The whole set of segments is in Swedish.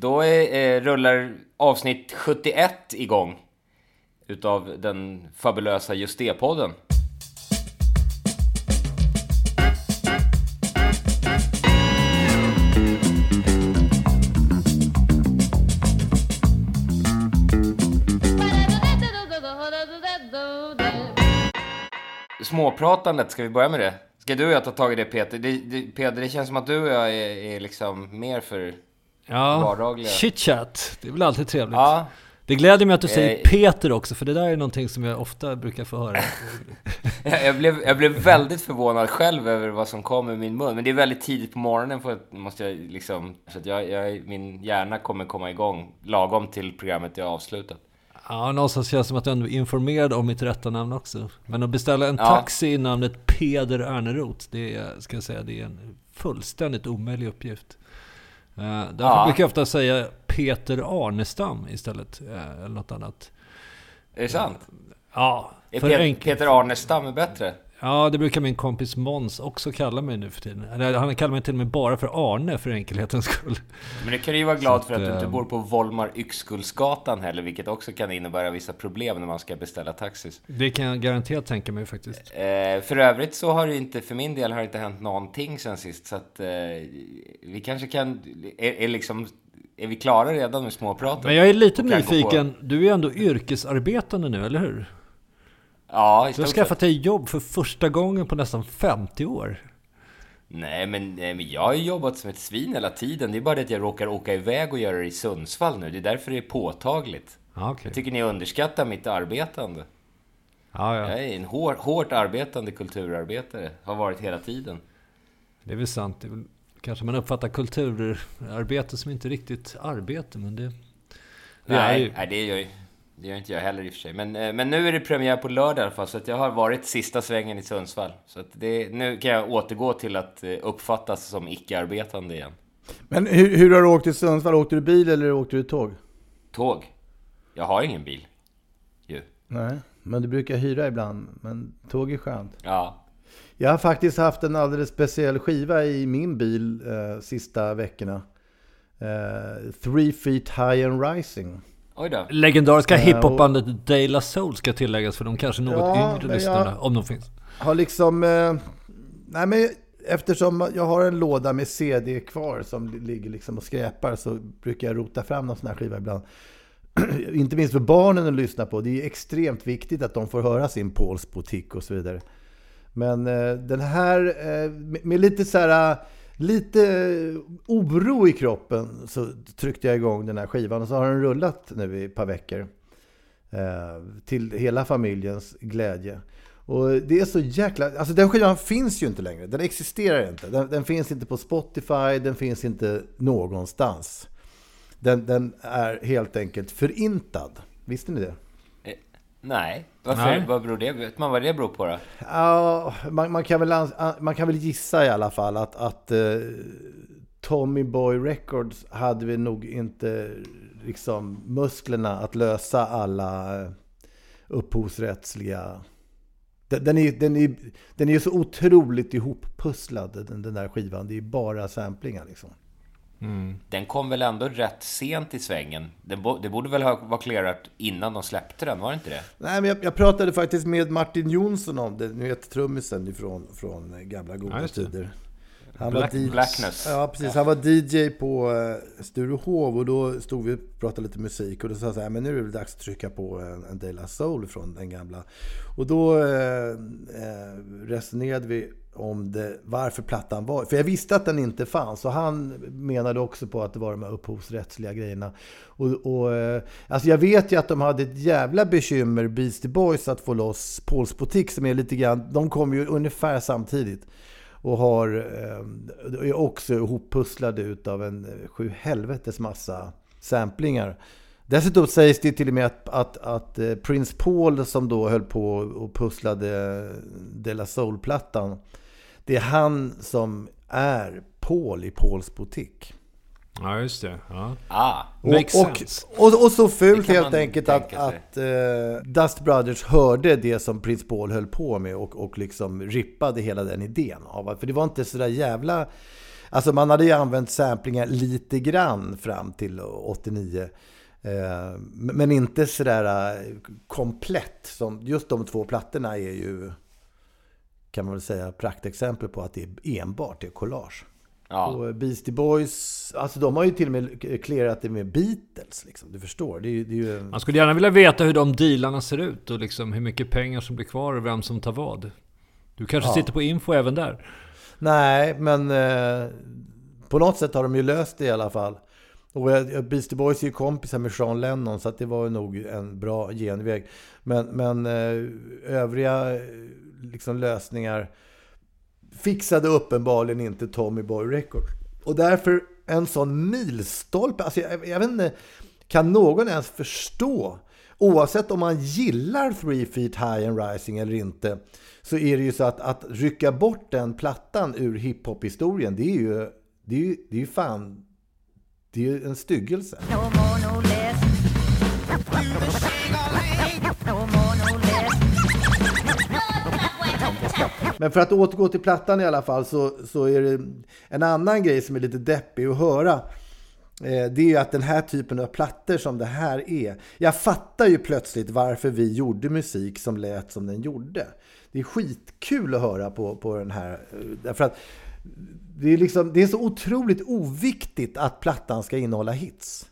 Då är, eh, rullar avsnitt 71 igång utav den fabulösa Just det-podden. Småpratandet, ska vi börja med det? Ska du och jag ta tag i det Peter? Det, det, Peter, det känns som att du och jag är, är liksom mer för Ja, vardagliga. chitchat. Det är väl alltid trevligt. Ja, Det gläder mig att du säger Eh, Peter också, för det där är någonting som jag ofta brukar få höra. jag blev, jag blev väldigt förvånad själv över vad som kom ur min mun. Men det är väldigt tidigt på morgonen, för att, måste jag liksom... Så att jag, jag, min hjärna kommer komma igång lagom till programmet är avslutat. Ja, någonstans känns det som att du ändå är informerad om mitt rätta namn också. Men att beställa en Ja. taxi i namnet Peder Erneroth, det är, ska jag säga, det är en fullständigt omöjlig uppgift. Uh, därför Ja. brukar jag ofta säga Peter Arnestam istället, eh, eller något annat. Är det sant? Ja, Är enk- Peter Arnestam bättre? Ja, det brukar min kompis Måns också kalla mig nu för tiden. Han kallar mig till och med bara för Arne för enkelhetens skull. Men det kan ju vara glad Så för att att, du inte eh, bor på Volmar Yxkullsgatan heller, vilket också kan innebära vissa problem när man ska beställa taxis. Det kan jag garanterat tänka mig faktiskt. Eh, för övrigt så har det inte, för min del har det inte hänt någonting sen sist, så att eh, vi kanske kan, är, är liksom, är vi klara redan med småpratet? Men jag är lite nyfiken. Du är ju ändå yrkesarbetande nu, eller hur? Ja, Du har skaffat dig jobb för första gången på nästan 50 år. Nej men, nej, men jag har ju jobbat som ett svin hela tiden. Det är bara det att jag råkar åka iväg och göra det i Sundsvall nu. Det är därför det är påtagligt. Okej. Jag tycker ni underskattar mitt arbetande. Ja, Jag ja. är en hår, hårt arbetande kulturarbetare. Har varit hela tiden. Det är väl sant. Det är väl, kanske man uppfattar kulturarbete som inte riktigt arbete, men det... det är Nej, ju. nej det, gör, ju- det gör inte jag heller i och för sig. Men, eh, men nu är det premiär på lördag i alla fall, så att jag har varit sista svängen i Sundsvall. Så att det, nu kan jag återgå till att eh, uppfattas som icke-arbetande igen. Men hur, hur har du åkt till Sundsvall? Åkte du bil eller åkte du tåg? Tåg. Jag har ingen bil. Ju. Nej, men du brukar hyra ibland. Men tåg är skönt. Ja. Jag har faktiskt haft en alldeles speciell skiva i min bil eh, sista veckorna. Eh, Three Feet High and Rising. Oj då. Legendariska Ja, hiphopbandet De La Soul ska tilläggas för de kanske något Ja, yngre lyssnarna, om de finns. Har liksom... Eh, nej men eftersom jag har en låda med CD kvar som li- ligger liksom och skräpar så brukar jag rota fram någon sån här skiva ibland. Inte minst för barnen att lyssna på. Det är extremt viktigt att de får höra sin Pauls butik och så vidare. Men eh, den här, eh, med, med lite så här, eh, lite oro i kroppen så tryckte jag igång den här skivan och så har den rullat nu i ett par veckor. Eh, till hela familjens glädje. Och det är så jäkla... Alltså den skivan finns ju inte längre. Den existerar inte. Den, den finns inte på Spotify, den finns inte någonstans. Den, den är helt enkelt förintad. Visste ni det? Nej, varför? Nej. Vad beror det? Vet man vad det beror på då? Ja, man, man, kan väl, man kan väl gissa i alla fall att, att eh, Tommy Boy Records hade vi nog inte liksom musklerna att lösa alla eh, upphovsrättsliga... Den, den, är, den, är, den är ju så otroligt ihoppusslad den, den där skivan. Det är bara samplingar liksom. Den kom väl ändå rätt sent i svängen? Det, bo, det borde väl ha vara clearat innan de släppte den, var det inte det? Nej, men jag, jag pratade faktiskt med Martin Jonsson om det. Ni vet trummisen ifrån från gamla goda Ja, tider. Han Black- var DJ, Blackness. Ja, precis. Han var DJ på eh, Sturehov och då stod vi och pratade lite musik och då sa jag så här, men nu är det väl dags att trycka på en, en De La Soul från den gamla. Och då eh, eh, resonerade vi om det, varför plattan var... För jag visste att den inte fanns och han menade också på att det var de här upphovsrättsliga grejerna. Och, och, eh, alltså jag vet ju att de hade ett jävla bekymmer, Beastie Boys, att få loss Pauls Boutique. som är lite grann... De kom ju ungefär samtidigt och har, eh, är också ihoppusslade utav en sju helvetes massa samplingar. Dessutom sägs det till och med att, att, att eh, Prince Paul som då höll på och pusslade De La Soul-plattan. Det är han som är Paul i Pauls butik. Ja, just det. Ja. Ah, Makes och, sense. och, och, och så fult helt enkelt att, att eh, Dust Brothers hörde det som Prince Paul höll på med och, och liksom rippade hela den idén. Av, för det var inte sådär jävla... Alltså man hade ju använt samplingar lite grann fram till 89. Eh, men inte sådär eh, komplett. Som, just de två plattorna är ju, kan man väl säga, praktexempel på att det är enbart det är collage. ja. Och Beastie Boys, alltså de har ju till och med clearat det med Beatles. Liksom. Du förstår. Det är ju... Det är ju Man skulle gärna vilja veta hur de dealarna ser ut och liksom hur mycket pengar som blir kvar och vem som tar vad. Du kanske Ja. sitter på info även där? Nej, men eh, på något sätt har de ju löst det i alla fall. Och jag- Beastie Boys är ju kompisar med Sean Lennon så att det var nog en bra genväg. Men, men eh, övriga eh, liksom lösningar fixade uppenbarligen inte Tommy Boy Records. Och därför en sån milstolpe, alltså jag, jag vet inte, kan någon ens förstå, oavsett om man gillar Three Feet High and Rising eller inte, så är det ju så att, att rycka bort den plattan ur hiphop-historien, det är ju, det är ju, det är ju fan, det är ju en styggelse. No more, no less. No more, no less. Men för att återgå till plattan i alla fall så, så är det en annan grej som är lite deppig att höra. Eh, det är ju att den här typen av plattor som det här är. Jag fattar ju plötsligt varför vi gjorde musik som lät som den gjorde. Det är skitkul att höra på, på den här. eh, Därför att det är, liksom, det är så otroligt oviktigt att plattan ska innehålla hits.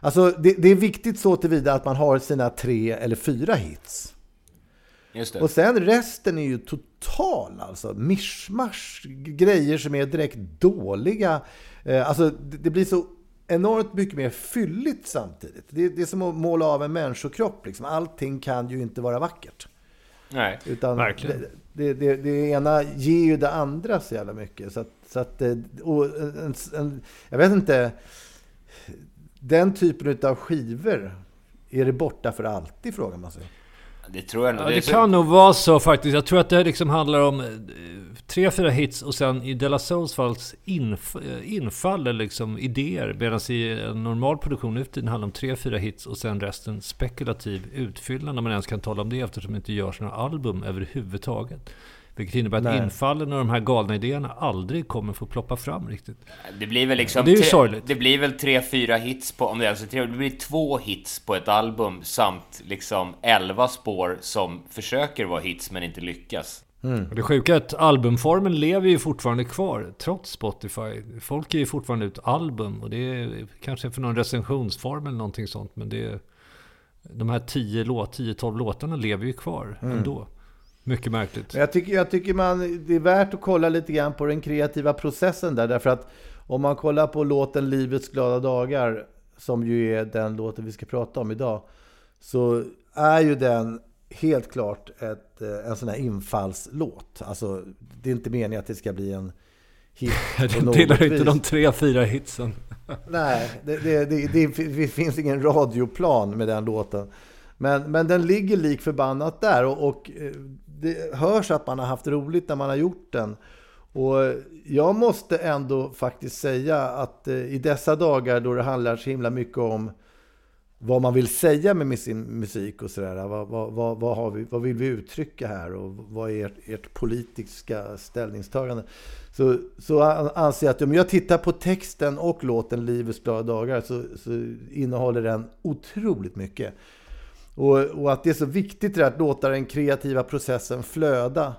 Alltså det, det är viktigt så tillvida att man har sina tre eller fyra hits. Och sen resten är ju total alltså. Mischmasch. Grejer som är direkt dåliga. Eh, Alltså det det blir så enormt mycket mer fylligt samtidigt. Det, det är som att måla av en människokropp. Liksom. Allting kan ju inte vara vackert. Nej. Utan Verkligen. Det, det, det, ena ger ju det andra så jävla mycket. Så att, så att, eh, och en, en, jag vet inte. Den typen av skivor. Är det borta för alltid frågar man sig. Det tror jag nog. Ja, det så- kan nog vara så faktiskt. Jag tror att det liksom handlar om eh, tre, fyra hits och sen i De La Souls falls inf eh, infaller liksom idéer. Medan i en normal produktion nu tiden handlar om tre, fyra hits och sen resten spekulativ utfyllnad. När man ens kan tala om det eftersom det inte görs några album överhuvudtaget. Vilket innebär att Nej. infallen och de här galna idéerna aldrig kommer få ploppa fram riktigt. Det blir väl liksom... Det är ju tre- sorgligt. Det blir väl tre, fyra hits på... Om det är alltså tre, det blir två hits på ett album samt liksom elva spår som försöker vara hits men inte lyckas. Och det sjuka är att albumformen lever ju fortfarande kvar trots Spotify. Folk ger ju fortfarande ut album och det är kanske för någon recensionsform eller någonting sånt. Men det är, de här 10 låt, 10-12 låtarna lever ju kvar ändå. Mycket märkligt. Jag tycker, jag tycker man, det är värt att kolla lite grann på den kreativa processen där. Därför att om man kollar på låten Livets glada dagar, som ju är den låten vi ska prata om idag, så är ju den helt klart ett, eh, en sån här infallslåt. Alltså, det är inte meningen att det ska bli en hit Den tillhör inte de tre, fyra hitsen. Nej, det, det, det, det, det finns ingen radioplan med den låten. Men, men den ligger lik förbannat där och, och eh, det hörs att man har haft roligt när man har gjort den. Och jag måste ändå faktiskt säga att eh, i dessa dagar då det handlar så himla mycket om vad man vill säga med sin musik och sådär. Vad, vad, vad, vad, har vi, vad vill vi uttrycka här och vad är ert, ert politiska ställningstagande? Så, så anser jag att om jag tittar på texten och låten Livets glada dagar så, så innehåller den otroligt mycket. Och, och att det är så viktigt att låta den kreativa processen flöda.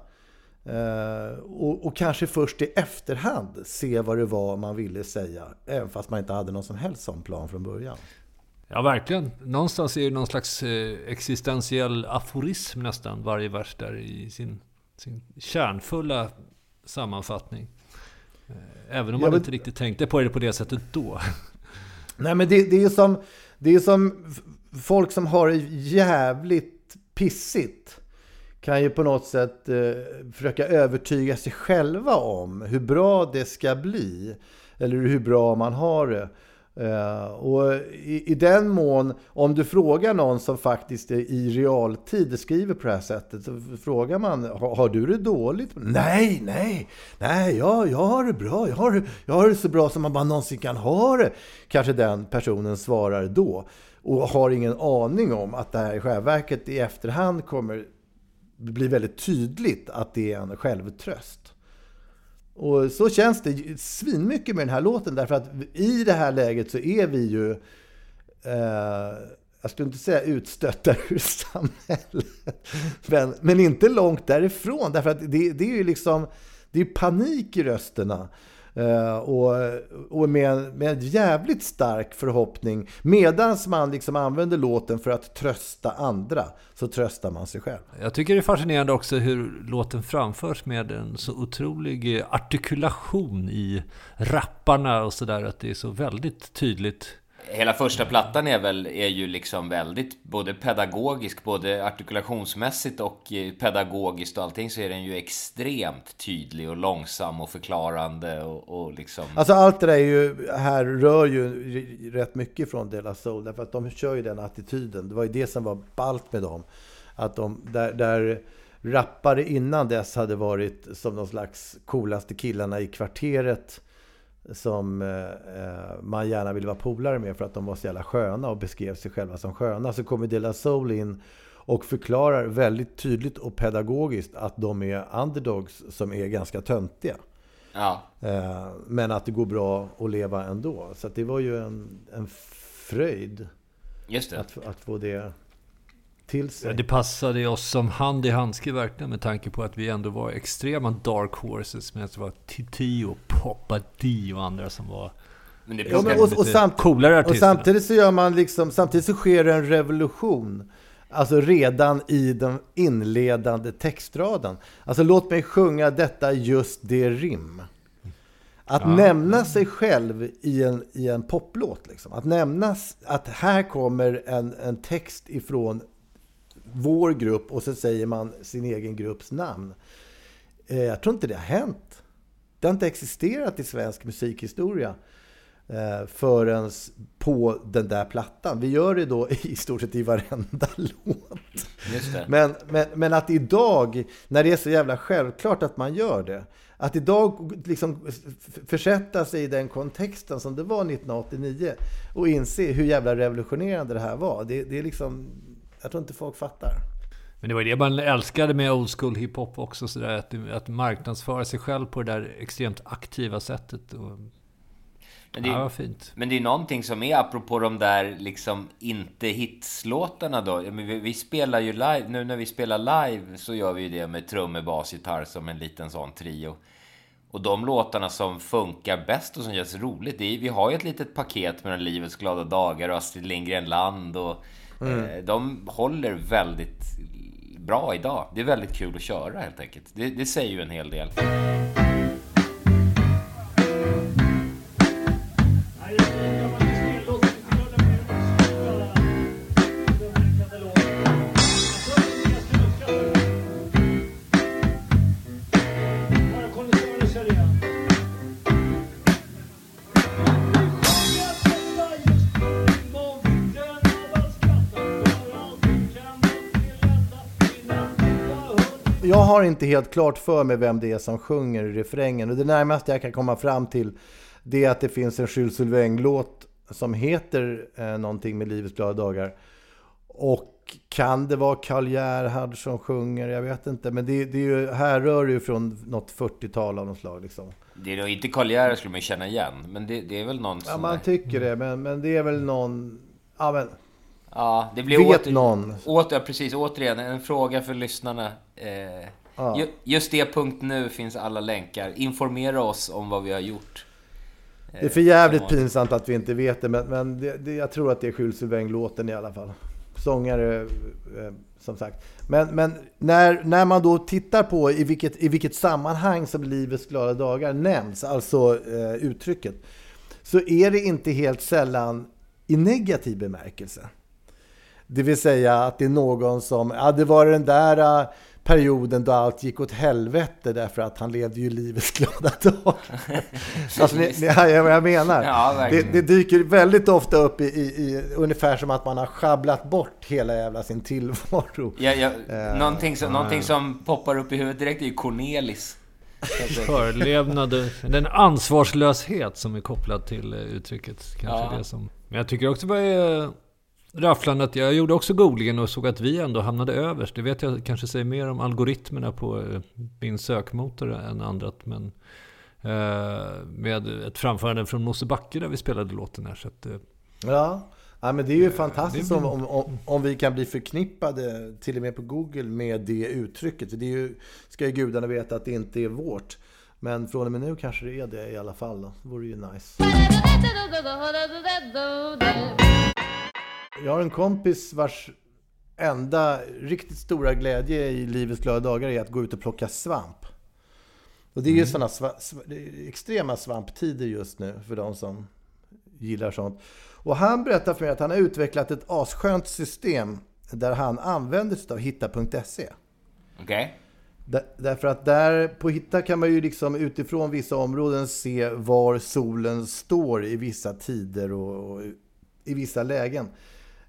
Eh, och, och kanske först i efterhand se vad det var man ville säga. Även fast man inte hade någon som helst sån plan från början. Ja, verkligen. Någonstans är det någon slags eh, existentiell aforism nästan, varje vers där i sin, sin kärnfulla sammanfattning. Eh, Även om Ja, man men- inte riktigt tänkte på det på det sättet då. Nej men det, det är som, det är som folk som har det jävligt pissigt kan ju på något sätt eh, försöka övertyga sig själva om hur bra det ska bli. Eller hur bra man har det. Eh, och i, i den mån, om du frågar någon som faktiskt är i realtid skriver på det här sättet. Så frågar man, har, har du det dåligt? Nej, nej, nej, jag, jag har det bra. Jag har, det- jag har det så bra som man bara någonsin kan ha det. Kanske den personen svarar då. Och har ingen aning om att det här i själva verket i efterhand kommer bli väldigt tydligt att det är en självtröst. Och så känns det svinmycket med den här låten därför att i det här läget så är vi ju eh, jag skulle inte säga utstötta ur samhället, men, men inte långt därifrån. Därför att det, det är ju liksom det är panik i rösterna. Eh, och och med, med en jävligt stark förhoppning. Medan man liksom använder låten för att trösta andra, så tröstar man sig själv. Jag tycker det är fascinerande också hur låten framförs med en så otrolig artikulation i rapparna och sådär. Att det är så väldigt tydligt. Hela första plattan är väl, är ju liksom väldigt både pedagogisk, både artikulationsmässigt och eh, pedagogiskt och allting så är den ju extremt tydlig och långsam och förklarande och, och liksom... Alltså allt det där är ju, här rör ju rätt mycket från De La Soul. Därför att de kör ju den attityden. Det var ju det som var ballt med dem. Att de, där, där rappare innan dess hade varit som de slags coolaste killarna i kvarteret. Som eh, man gärna ville vara polare med för att de var så jävla sköna och beskrev sig själva som sköna. Så kommer De La Soul in och förklarar väldigt tydligt och pedagogiskt att de är underdogs som är ganska töntiga. Ja, Eh, Men att det går bra att leva ändå. Så det var ju en, en fröjd att, att få det till sig. Ja, det passade oss som hand i handske verkligen med tanke på att vi ändå var extrema dark horses. Medan det var Titi och Poppa D och andra som var Men det Ja, men och, och, samt, coolare och artisterna. samtidigt så gör man liksom, samtidigt så sker en revolution. Alltså redan i den inledande textraden. Alltså låt mig sjunga detta just det rim. Att nämna sig själv i en, i en poplåt. Liksom. Att nämna s- att här kommer en, en text ifrån vår grupp och så säger man sin egen grupps namn. Eh, jag tror inte det har hänt. Det har inte existerat i svensk musikhistoria eh, förrän på den där plattan. Vi gör det då i stort sett i varenda låt. Men, men, men att idag, när det är så jävla självklart att man gör det, att idag liksom försätta sig i den kontexten som det var 1989 och inse hur jävla revolutionerande det här var. Det, det är liksom, jag tror inte folk fattar. Men det var det man älskade med old school hiphop också. Sådär, att, att marknadsföra sig själv på det där extremt aktiva sättet. Och, Men det, ja, vad fint. Men det är någonting som är apropå de där liksom inte hitslåtarna då. Vi, vi spelar ju live, nu när vi spelar live så gör vi ju det med trummor, bas, gitarr som en liten sån trio. Och de låtarna som funkar bäst och som känns roligt, det är, vi har ju ett litet paket med Livets glada dagar och Astrid Lindgren Land och Mm. Eh, de håller väldigt bra idag. Det är väldigt kul att köra helt enkelt. Det, det säger ju en hel del. Har inte helt klart för mig vem det är som sjunger i refrängen. Och det närmaste jag kan komma fram till det är att det finns en Jules Sylvain-låt som heter eh, någonting med Livets glada dagar. Och kan det vara Karl Gerhard som sjunger? Jag vet inte. Men det, det är ju, härrör ju från något 40-tal av något slag. Liksom. Det är nog inte Karl Gerhard skulle man känna igen. Men det, det är väl någon Ja, som... man tycker det. Men, men det är väl någon... Ja, men, Ja, det blir vet åter, någon? Åter, precis, återigen en fråga för lyssnarna. Eh, Ja. ju, just det punkt nu finns alla länkar. Informera oss om vad vi har gjort. Det är för jävligt Ja. pinsamt att vi inte vet det, men, men det, det, jag tror att det är Sylvain-låten i alla fall. Sångare, eh, som sagt. Men, men när, när man då tittar på i vilket, i vilket sammanhang som Livets glada dagar nämns, alltså eh, uttrycket, så är det inte helt sällan i negativ bemärkelse. Det vill säga att det är någon som, ja det var den där eh, perioden då allt gick åt helvete därför att han levde ju livets glada dagar. alltså, ni, ni hajar vad jag menar. Ja, det, det dyker väldigt ofta upp i, i, i ungefär som att man har schabblat bort hela jävla sin tillvaro. Ja, ja, Eh, någonting, som, någonting som poppar upp i huvudet direkt är ju Cornelis. Förlevnad, den ansvarslöshet som är kopplad till eh, uttrycket. Kanske Ja. det som... Men jag tycker också det var eh, rafflande att jag gjorde också googlingen och såg att vi ändå hamnade överst. Det vet jag kanske säger mer om algoritmerna på eh, min sökmotor än andrat. Men eh, med ett framförande från Mosebacke där vi spelade låten här. Så att, eh, Ja. ja, men det är ju fantastiskt det om, om, om, vi kan bli förknippade till och med på Google med det uttrycket. Det är ju, ska ju gudarna veta att det inte är vårt. Men från och med nu kanske det är det i alla fall. Då. Det vore ju nice. Jag har en kompis vars enda riktigt stora glädje i livets glada dagar är att gå ut och plocka svamp. Och det är ju sådana sva- sv- det är extrema svamptider just nu för de som gillar sånt. Och han berättar för mig att han har utvecklat ett asskönt system där han använder sig av hitta.se. Okej? Där- Därför att där på Hitta kan man ju liksom utifrån vissa områden se var solen står i vissa tider och, och i vissa lägen.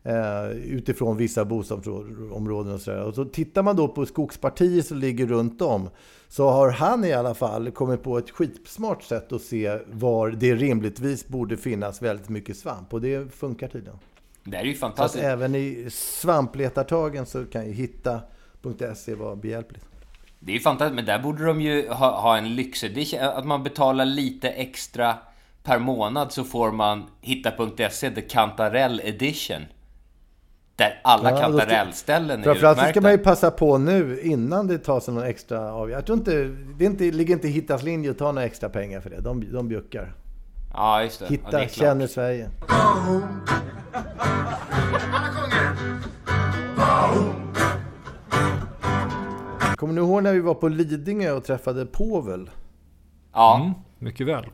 Eh, utifrån vissa bostadsområden och sådär. Och så tittar man då på skogspartier som ligger runt om. Så har han i alla fall kommit på ett skitsmart sätt att se var det rimligtvis borde finnas väldigt mycket svamp. Och det funkar tydligen. Det är ju Så fantastiskt. även i svampletartagen så kan ju hitta.se vara behjälpligt. Det är ju fantastiskt, men där borde de ju ha, ha en lyxedition. Att man betalar lite extra per månad så får man hitta.se The Kantarell Edition. Där alla Ja, kantarellställen är Framförallt så ska utmärkta. man ju passa på nu innan det tas någon extra av. Jag tror inte, det är inte, ligger inte i Hittas linje att ta några extra pengar för det. De, de bjuckar. Ja, just det. ja, det Hitta är klart. känner Sverige. Kommer ni ihåg när vi var på Lidingö och träffade Povel? Ja, mm, mycket väl.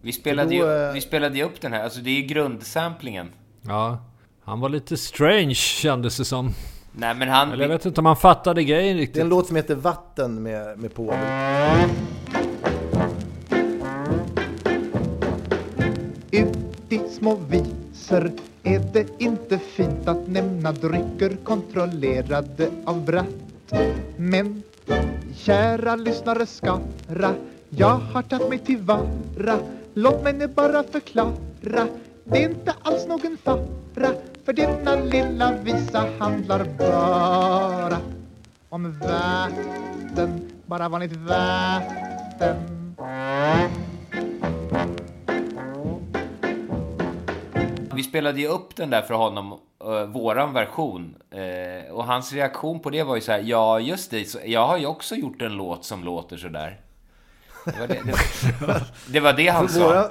vi, spelade Då, ju, vi spelade ju upp den här. Alltså det är ju grundsamplingen. Ja, han var lite strange kändes det som. Nej, men han... Eller jag vet inte om han fattade grejen Det är riktigt. en låt som heter Vatten med, med Povel. Ut i små visor är det inte fint att nämna drycker kontrollerade av bratt. Men kära lyssnare skara, jag har tagit mig till vara. Låt mig nu bara förklara, det är inte alls någon fara. För denna lilla visa handlar bara om vatten, bara vanligt vatten. Vi spelade ju upp den där för honom, uh, våran version. Eh, och hans reaktion på det var ju så här, ja just det, så, jag har ju också gjort en låt som låter så där. Det var det, det, det, var det han sa.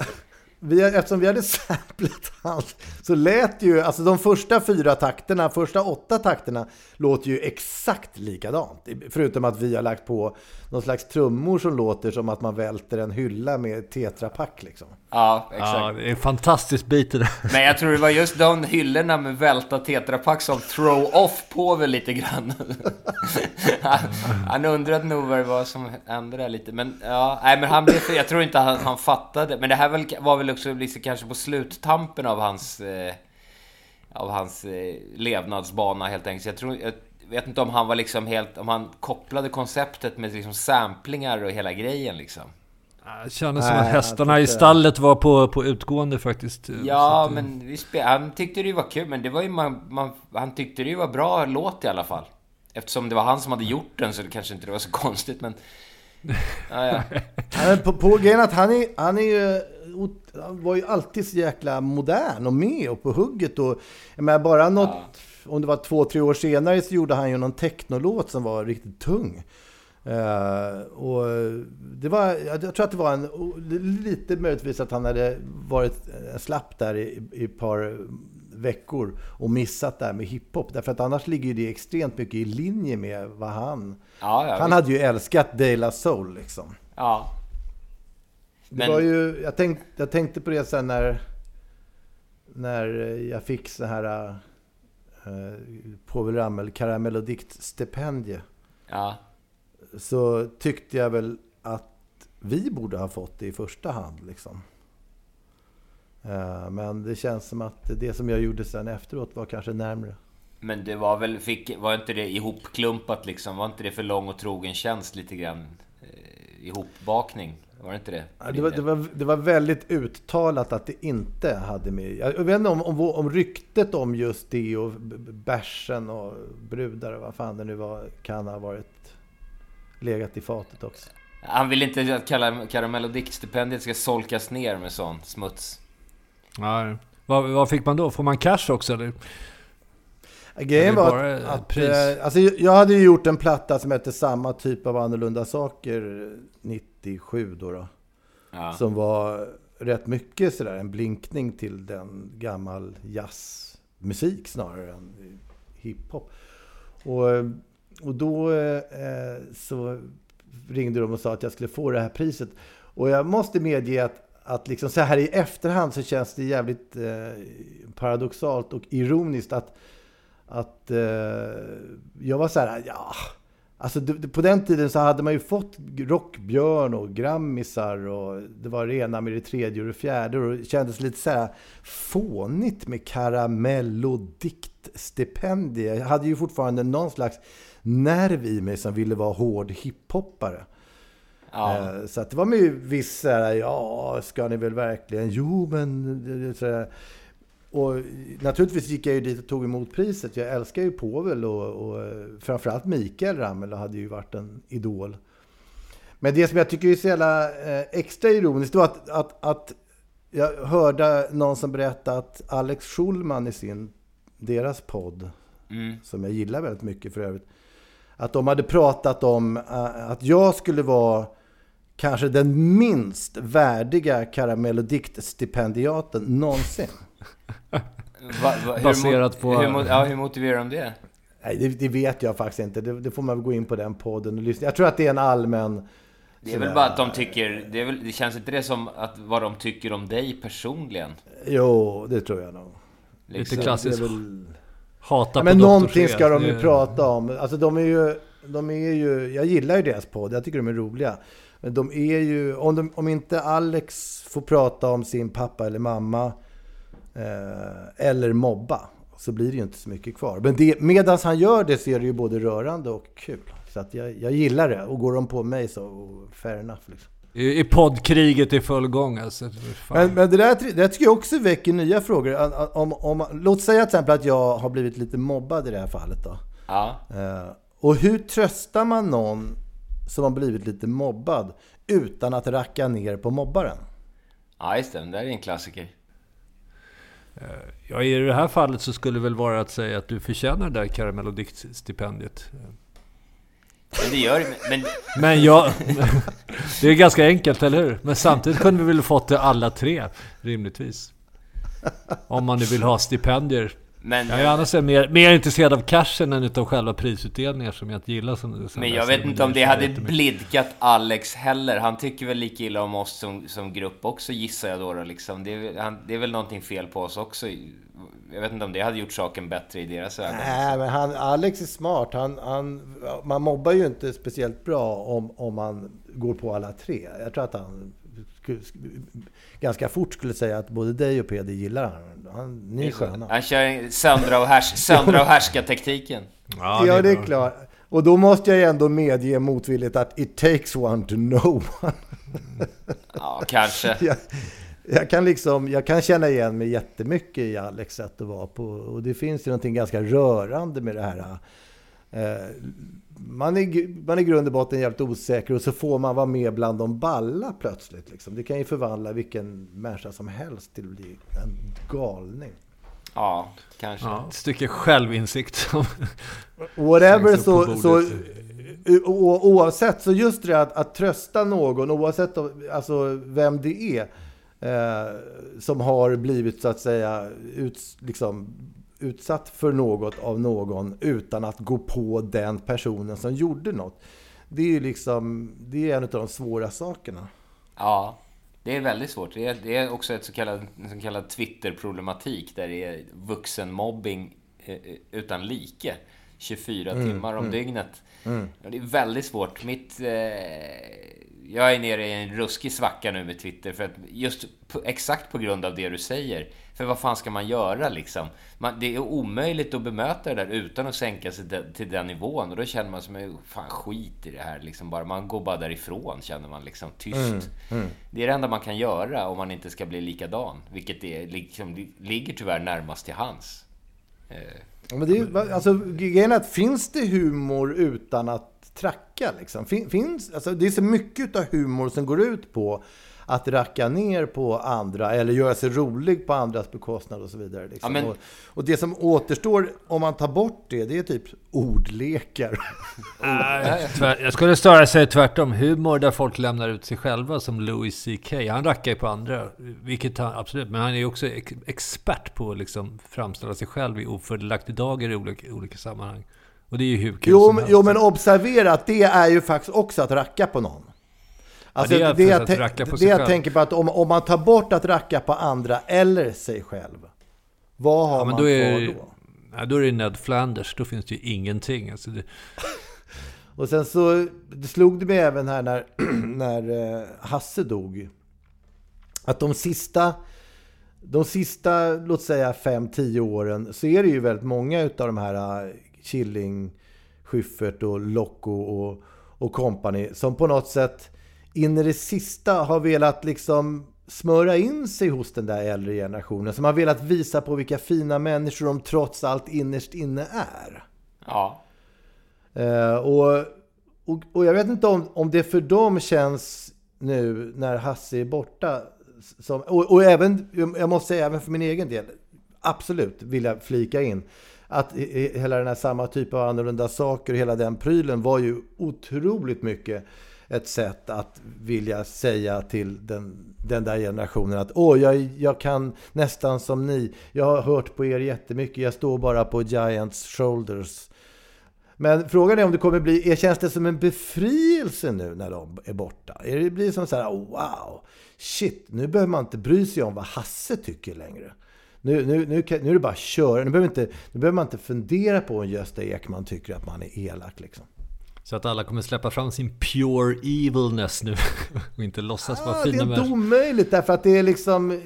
Vi, eftersom vi hade samplat hans så lät ju, alltså de första fyra takterna, första åtta takterna låter ju exakt likadant. Förutom att vi har lagt på någon slags trummor som låter som att man välter en hylla med tetrapack liksom. Ja, exakt. Ja, det är en fantastisk bit det där. Men jag tror det var just de hyllorna med välta tetrapack som throw off på väl lite grann. han, han undrade nog vad det var som hände där lite. Men ja, nej men han blev, jag tror inte han, han fattade. Men det här väl, var väl också liksom kanske på sluttampen av hans, eh, av hans eh, levnadsbana helt enkelt. Så Jag tror, jag, vet inte om han var liksom helt, om han kopplade konceptet med liksom samplingar och hela grejen liksom. Det kändes som att hästarna i stallet var på, på utgående faktiskt. Ja, Så att, men han tyckte det var kul, men det var ju man, man, han tyckte det var bra låt i alla fall. Eftersom det var han som hade gjort den så det kanske inte det var så konstigt, men... Ja, ja. På, på grejen att han är, han är ju, han var ju alltid så jäkla modern och med och på hugget och menar bara något, om det var två, tre år senare så gjorde han ju någon technolåt som var riktigt tung. Eh, och det var, jag tror att det var en, lite möjligtvis att han hade varit eh, slapp där i, i ett par veckor och missat det här med hiphop. Därför att annars ligger ju det extremt mycket i linje med vad han... Ja, ja, han visst. hade ju älskat De La Soul liksom. ja. Det Men- var ju, jag, tänk, jag tänkte på det sen när, när jag fick så här uh, Povel Ramel karamell och diktstipendie. ja. Så tyckte jag väl att vi borde ha fått det i första hand. Liksom. Eh, men det känns som att det som jag gjorde sen efteråt var kanske närmre. Men det var väl, fick, var inte det ihopklumpat liksom? Var inte det för lång och trogen tjänst lite grann? Eh, ihopbakning? Var det inte det? Ja, Det var, det, var, det var väldigt uttalat att det inte hade med... Jag vet inte om, om, om ryktet om just det och bärsen och brudar och vad fan det nu var kan ha varit legat i fatet också. Han vill inte att kalla Karamell och Dick-stipendiet ska solkas ner med sån smuts. ja, vad, vad fick man då? Får man cash också eller? Grejen var att, att pris? eh, alltså, jag hade ju gjort en platta som hette Samma typ av annorlunda saker 97 då. då Ja. Som var rätt mycket sådär en blinkning till den gammal jazzmusik snarare än hiphop. Och, och då eh, så ringde de och sa att jag skulle få det här priset. Och jag måste medge att, att liksom så här i efterhand så känns det jävligt eh, paradoxalt och ironiskt att, att eh, jag var så här, ja, Alltså på den tiden så hade man ju fått Rockbjörn och Grammisar och det var det ena med det tredje och det fjärde och det kändes lite så här fånigt med karamell och diktstipendie. Jag hade ju fortfarande någon slags nerv i mig som ville vara hård hiphoppare. Ja. Eh, Så att det var med viss så här, ja, ska ni väl verkligen? Jo, men... Så här. Och naturligtvis gick jag ju dit och tog emot priset. Jag älskar ju Povel och, och framförallt Mikael Ramel hade ju varit en idol. Men det som jag tycker är så jävla eh, extra ironiskt då att, att, att jag hörde någon som berättade att Alex Schulman i sin, deras podd, Mm. som jag gillar väldigt mycket för övrigt, att de hade pratat om eh, att jag skulle vara kanske den minst värdiga karamell och diktstipendiaten någonsin. Va, va, hur, Baserat på- Hur, ja, hur motiverar de det? Nej, det, det vet jag faktiskt inte. Det, det får man väl gå in på den podden och lyssna. Jag tror att det är en allmän... Det är väl bara att de tycker... Det, är väl, det känns inte det som att vad de tycker om dig personligen? Jo, det tror jag nog. Lite Liksom. klassiskt. Det är väl... Hata Ja, på men någonting ska de ju prata om. Alltså de är ju... De är ju jag gillar ju deras podd. Jag tycker de är roliga. Men de är ju... Om, de, om inte Alex får prata om sin pappa eller mamma eller mobba så blir det ju inte så mycket kvar. Men det, medans han gör det så är det ju både rörande och kul. Så att jag, jag gillar det. Och går de på mig så fair enough. Liksom. I, i poddkriget i full gång alltså. Men, men det, där, det där tycker jag också väcker nya frågor. Om, om, låt säga till exempel att jag har blivit lite mobbad i det här fallet. Då. Ja. Eh, och hur tröstar man någon som har blivit lite mobbad utan att racka ner på mobbaren? ja, just det. Det där är en klassiker. Ja, i det här fallet så skulle det väl vara att säga att du förtjänar det där karamell och diktstipendiet. Men det gör men, Men jag... Det är ganska enkelt, eller hur? Men samtidigt kunde vi väl fått det alla tre, rimligtvis. Om man nu vill ha stipendier. Men, Jag är annars mer, mer intresserad av cashen än utav själva prisutdelningar som jag inte gillar. Som, som men jag vet inte om det hade blidkat Alex heller. Han tycker väl lika illa om oss som, som grupp också, gissar jag då. då liksom. det, är, väl- han, det är väl någonting fel på oss också. Jag vet inte om det hade gjort saken bättre i deras ögon. Nej, men han, Alex är smart. Han, han, man mobbar ju inte speciellt bra om, om man går på alla tre. Jag tror att han ganska fort skulle säga att både dig och Peder gillar han. Han, ni är sköna. Han kör söndra och, härs söndra och härska-tekniken. Ja, det är klart. Och då måste jag ju ändå medge motvilligt att it takes one to know one. Ja, kanske. jag, jag, kan liksom, jag kan känna igen mig jättemycket i Alex sätt att vara på. Och det finns ju någonting ganska rörande med det här. Eh, man är, man är i grund och botten jävligt osäker och så får man vara med bland de balla plötsligt. Liksom. Det kan ju förvandla vilken människa som helst till att bli en galning. Ja, kanske. Ja, ett stycke självinsikt. Whatever så, så o- oavsett, så just det att, att trösta någon, oavsett om- alltså, vem det är, eh, som har blivit så att säga ut, liksom, utsatt för något av någon utan att gå på den personen som gjorde något. Det är ju liksom, det är en av de svåra sakerna. Ja, det är väldigt svårt. Det är, det är också ett så kallad, en så kallad Twitter-problematik där det är vuxenmobbing eh, utan like. 24 timmar om dygnet. Ja, det är väldigt svårt. Mitt... Eh, jag är nere i en ruskig svacka nu med Twitter för att just på, exakt på grund av det du säger. För vad fan ska man göra liksom? Man, det är omöjligt att bemöta det där utan att sänka sig de, till den nivån. Och då känner man som fan skit i det här liksom. Bara, man går bara därifrån känner man liksom tyst. Det är det enda man kan göra om man inte ska bli likadan. Vilket är, liksom, ligger tyvärr närmast till hans. Eh, Ja, Men det är, alltså, grejen är att finns det humor utan att tracka? Liksom? Fin, finns, alltså, det är så mycket av humor som går ut på att racka ner på andra eller göra sig rolig på andras bekostnad och så vidare. Liksom. Ja, men- och, och det som återstår om man tar bort det, det är typ ordlekar. Tvär, jag skulle snarare säga tvärtom. Humor där folk lämnar ut sig själva som Louis CK. Han rackar ju på andra, vilket han absolut. Men han är ju också ex expert på att liksom framställa sig själv i ofördelaktig dager i olika, olika sammanhang. Och det är ju hur kul Jo, som men- helst. jo, men observera att det är ju faktiskt också att racka på någon. Alltså, det är det, för jag, på det jag tänker på att om, om man tar bort att racka på andra eller sig själv, vad har Ja, man då är, kvar då? ja, då är det Ned Flanders. Då finns det ju ingenting. Alltså det, Och sen så det slog det mig även här när, när eh, Hasse dog. Att de sista, de sista, låt säga 5-10 åren, så är det ju väldigt många utav de här eh, Killing, Schyffert och Locko och, och company som på något sätt in i det sista har velat liksom smöra in sig hos den där äldre generationen. Som har velat visa på vilka fina människor de trots allt innerst inne är. ja. Eh, och, och, och jag vet inte om, om det för dem känns nu när Hasse är borta. Som, och, och även, jag måste säga även för min egen del, absolut vill jag flika in. Att hela den här samma typ av annorlunda saker, hela den prylen var ju otroligt mycket ett sätt att vilja säga till den, den där generationen att åh, jag, jag kan nästan som ni. Jag har hört på er jättemycket. Jag står bara på Giants shoulders. Men frågan är om det kommer bli, känns det som en befrielse nu när de är borta? Är det blir som så här, wow, shit, nu behöver man inte bry sig om vad Hasse tycker längre. Nu, nu, nu, kan, nu är det bara att köra. Nu behöver, inte, nu behöver man inte fundera på om Gösta Ekman tycker att man är elak. Liksom. så att alla kommer släppa fram sin pure evilness nu. och inte låtsas vara Ah, det är fina inte omöjligt därför att det är liksom eh,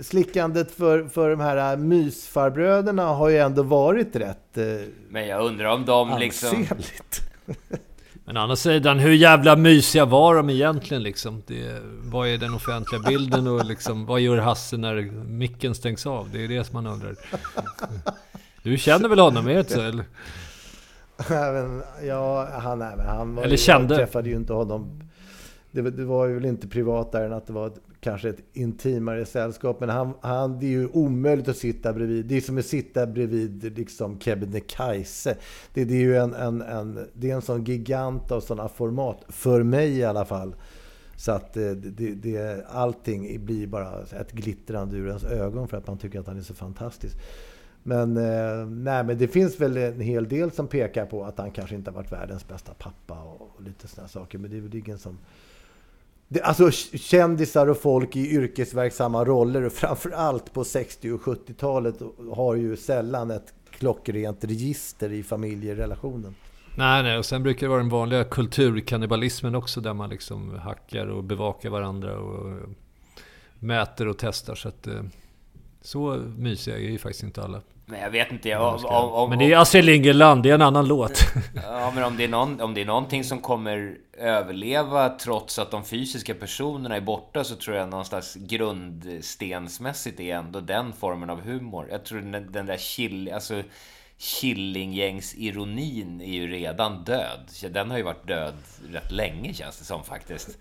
slickandet för, för de här mysfarbröderna har ju ändå varit rätt eh, Men jag undrar om de liksom... ansenligt. Men å andra sidan, hur jävla mysiga var de egentligen liksom? Det, vad är den offentliga bilden och liksom, vad gör Hasse när micken stängs av? Det är det som man undrar. Du känner väl honom, är det inte så? Eller? Även, ja, han, även, han var Eller ju, kände. Jag träffade ju inte honom. Det, det var ju väl inte privat där än att det var ett, kanske ett intimare sällskap. Men han, han, det är ju omöjligt att sitta bredvid. Det är som att sitta bredvid liksom Kebnekaise. Det, det är ju en, en, en, det är en sån gigant av sådana format. För mig i alla fall. Så att eh, det, det, allting blir bara ett glittrande ur ens ögon för att man tycker att han är så fantastisk. Men, eh, nej, men det finns väl en hel del som pekar på att han kanske inte har varit världens bästa pappa och lite sådana saker. Men det är väl ingen som... Alltså kändisar och folk i yrkesverksamma roller och framförallt på 60 och 70-talet har ju sällan ett klockrent register i familjerelationen. Nej, nej, och sen brukar det vara den vanliga kulturkannibalismen också, där man liksom hackar och bevakar varandra och mäter och testar. Så att, eh, Så mysiga är ju faktiskt inte alla. Men jag vet inte, jag, om, om, om, Men det är Astrid Lindgren-land, det är en annan låt. Ja, men om det, är någon, om det är någonting som kommer överleva trots att de fysiska personerna är borta så tror jag någonstans grundstensmässigt är ändå den formen av humor. Jag tror den, den där chill, alltså Killinggängs-ironin är ju redan död. Den har ju varit död rätt länge känns det som faktiskt.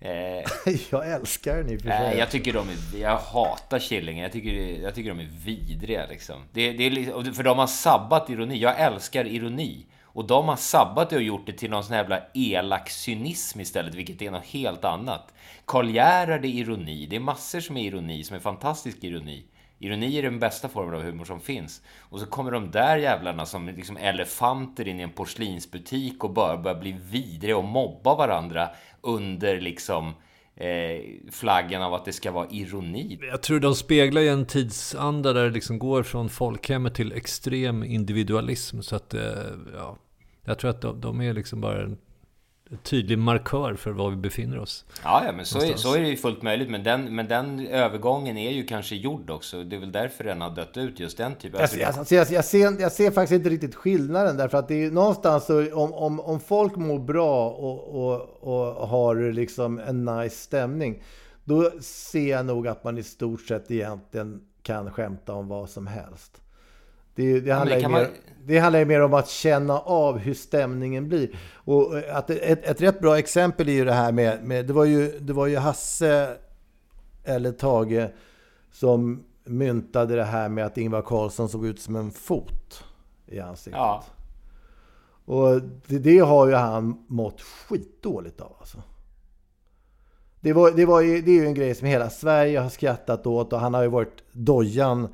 Eh, Jag älskar den i och för sig. jag tycker de är, Jag hatar Killinge. Jag tycker, jag tycker de är vidriga liksom. Det, det är, liksom- för de har sabbat ironi. Jag älskar ironi. Och de har sabbat det och gjort det till någon sån här jävla elak cynism istället, vilket är något helt annat. Karl Gerhard är ironi. Det är massor som är ironi, som är fantastisk ironi. Ironi är den bästa formen av humor som finns. Och så kommer de där jävlarna som liksom elefanter in i en porslinsbutik och bara börjar bli vidriga och mobba varandra under liksom eh, flaggan av att det ska vara ironi. Jag tror de speglar ju en tidsanda där det liksom går från folkhemmet till extrem individualism. Så att, eh, ja, jag tror att de, de är liksom bara en tydlig markör för var vi befinner oss. Ja, ja men så är, så är det ju fullt möjligt. Men den, men den övergången är ju kanske gjord också. Det är väl därför den har dött ut, just den typen. Jag, jag, jag, jag, ser, jag ser faktiskt inte riktigt skillnaden därför att det är ju någonstans så om, om, om folk mår bra och, och, och har liksom en nice stämning då ser jag nog att man i stort sett egentligen kan skämta om vad som helst. Det, det, handlar, det kan mer, man- det handlar ju mer om att känna av hur stämningen blir. Och att ett, ett rätt bra exempel är ju det här med, med det, var ju, det var ju Hasse eller Tage som myntade det här med att Ingvar Carlsson såg ut som en fot i ansiktet. Ja. Och det, det har ju han mått skitdåligt av alltså. Det, var, det, var ju, det är ju en grej som hela Sverige har skrattat åt och han har ju varit dojan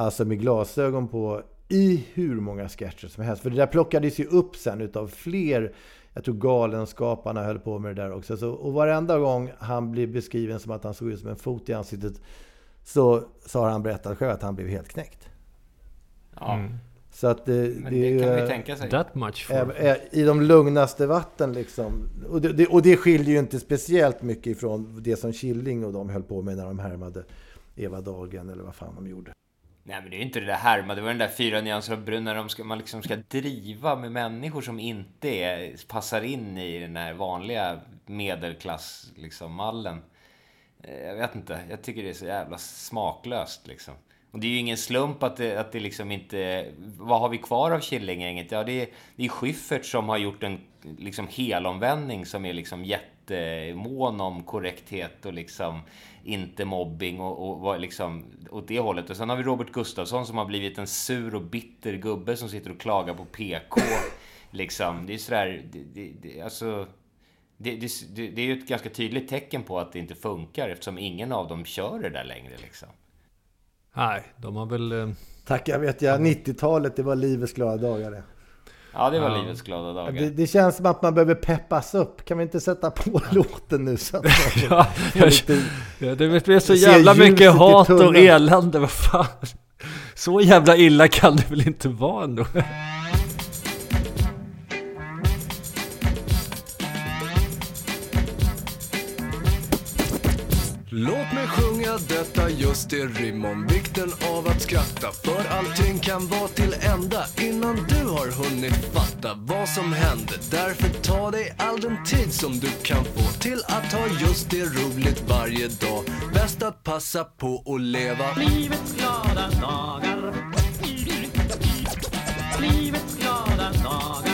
alltså med glasögon på i hur många sketcher som helst. För det där plockades ju upp sen utav fler, jag tror Galenskaparna höll på med det där också. Så, och varenda gång han blir beskriven som att han såg ut som en fot i ansiktet så, så har han berättat själv att han blev helt knäckt. Ja, Så att det, men det, det är kan man ju, tänka sig. That much for... Även- ä- I de lugnaste vatten liksom. Och det, det, och det skiljer ju inte speciellt mycket ifrån det som Killing och de höll på med när de härmade Eva Dahlgren eller vad fan de gjorde. Nej men det är ju inte det där härma, det var den där fyra nyanser av brun när de ska, man liksom ska driva med människor som inte är, passar in i den här vanliga medelklass liksom, mallen. Eh, jag vet inte, jag tycker det är så jävla smaklöst liksom. Och det är ju ingen slump att det, att det liksom inte... Vad har vi kvar av Killinggänget? Ja, det är, det är Schyffert som har gjort en liksom helomvändning som är liksom jätte jättemån om korrekthet och liksom inte mobbing och, och var liksom åt det hållet. Och sen har vi Robert Gustafsson som har blivit en sur och bitter gubbe som sitter och klagar på PK. Liksom, det är sådär... Det, det, det, alltså, det, det, det, det är ju ett ganska tydligt tecken på att det inte funkar eftersom ingen av dem kör det där längre liksom. Nej, de har väl... eh, Tack, jag vet jag, 90-talet det var livets glada dagar det. Ja, det var livets glada dagar. det. Det känns som att man behöver peppas upp. Kan vi inte sätta på låten nu så att Ja, lite... Ja, det blev så jävla mycket hat och elände, vad fan. Så jävla illa kan det väl inte vara ändå? Låt mig sjunga detta just i rim om vikten av att skratta. För allting kan vara till ända innan du har hunnit fatta vad som hände. Därför ta dig all den tid som du kan få till att ha just det roligt varje dag. Bäst att passa på och leva. Livets glada dagar. Livets glada dagar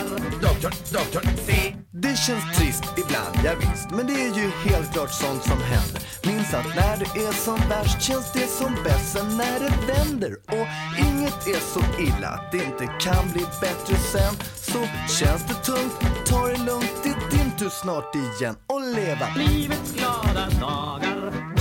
det känns trist ibland, ja, visst Men det är ju helt klart sånt som händer. Minns att när det är som värst känns det som bäst Sen när det vänder. Och inget är så illa att det inte kan bli bättre sen. Så känns det tungt, ta det lugnt, det är din tur snart igen och leva. Livets glada dagar.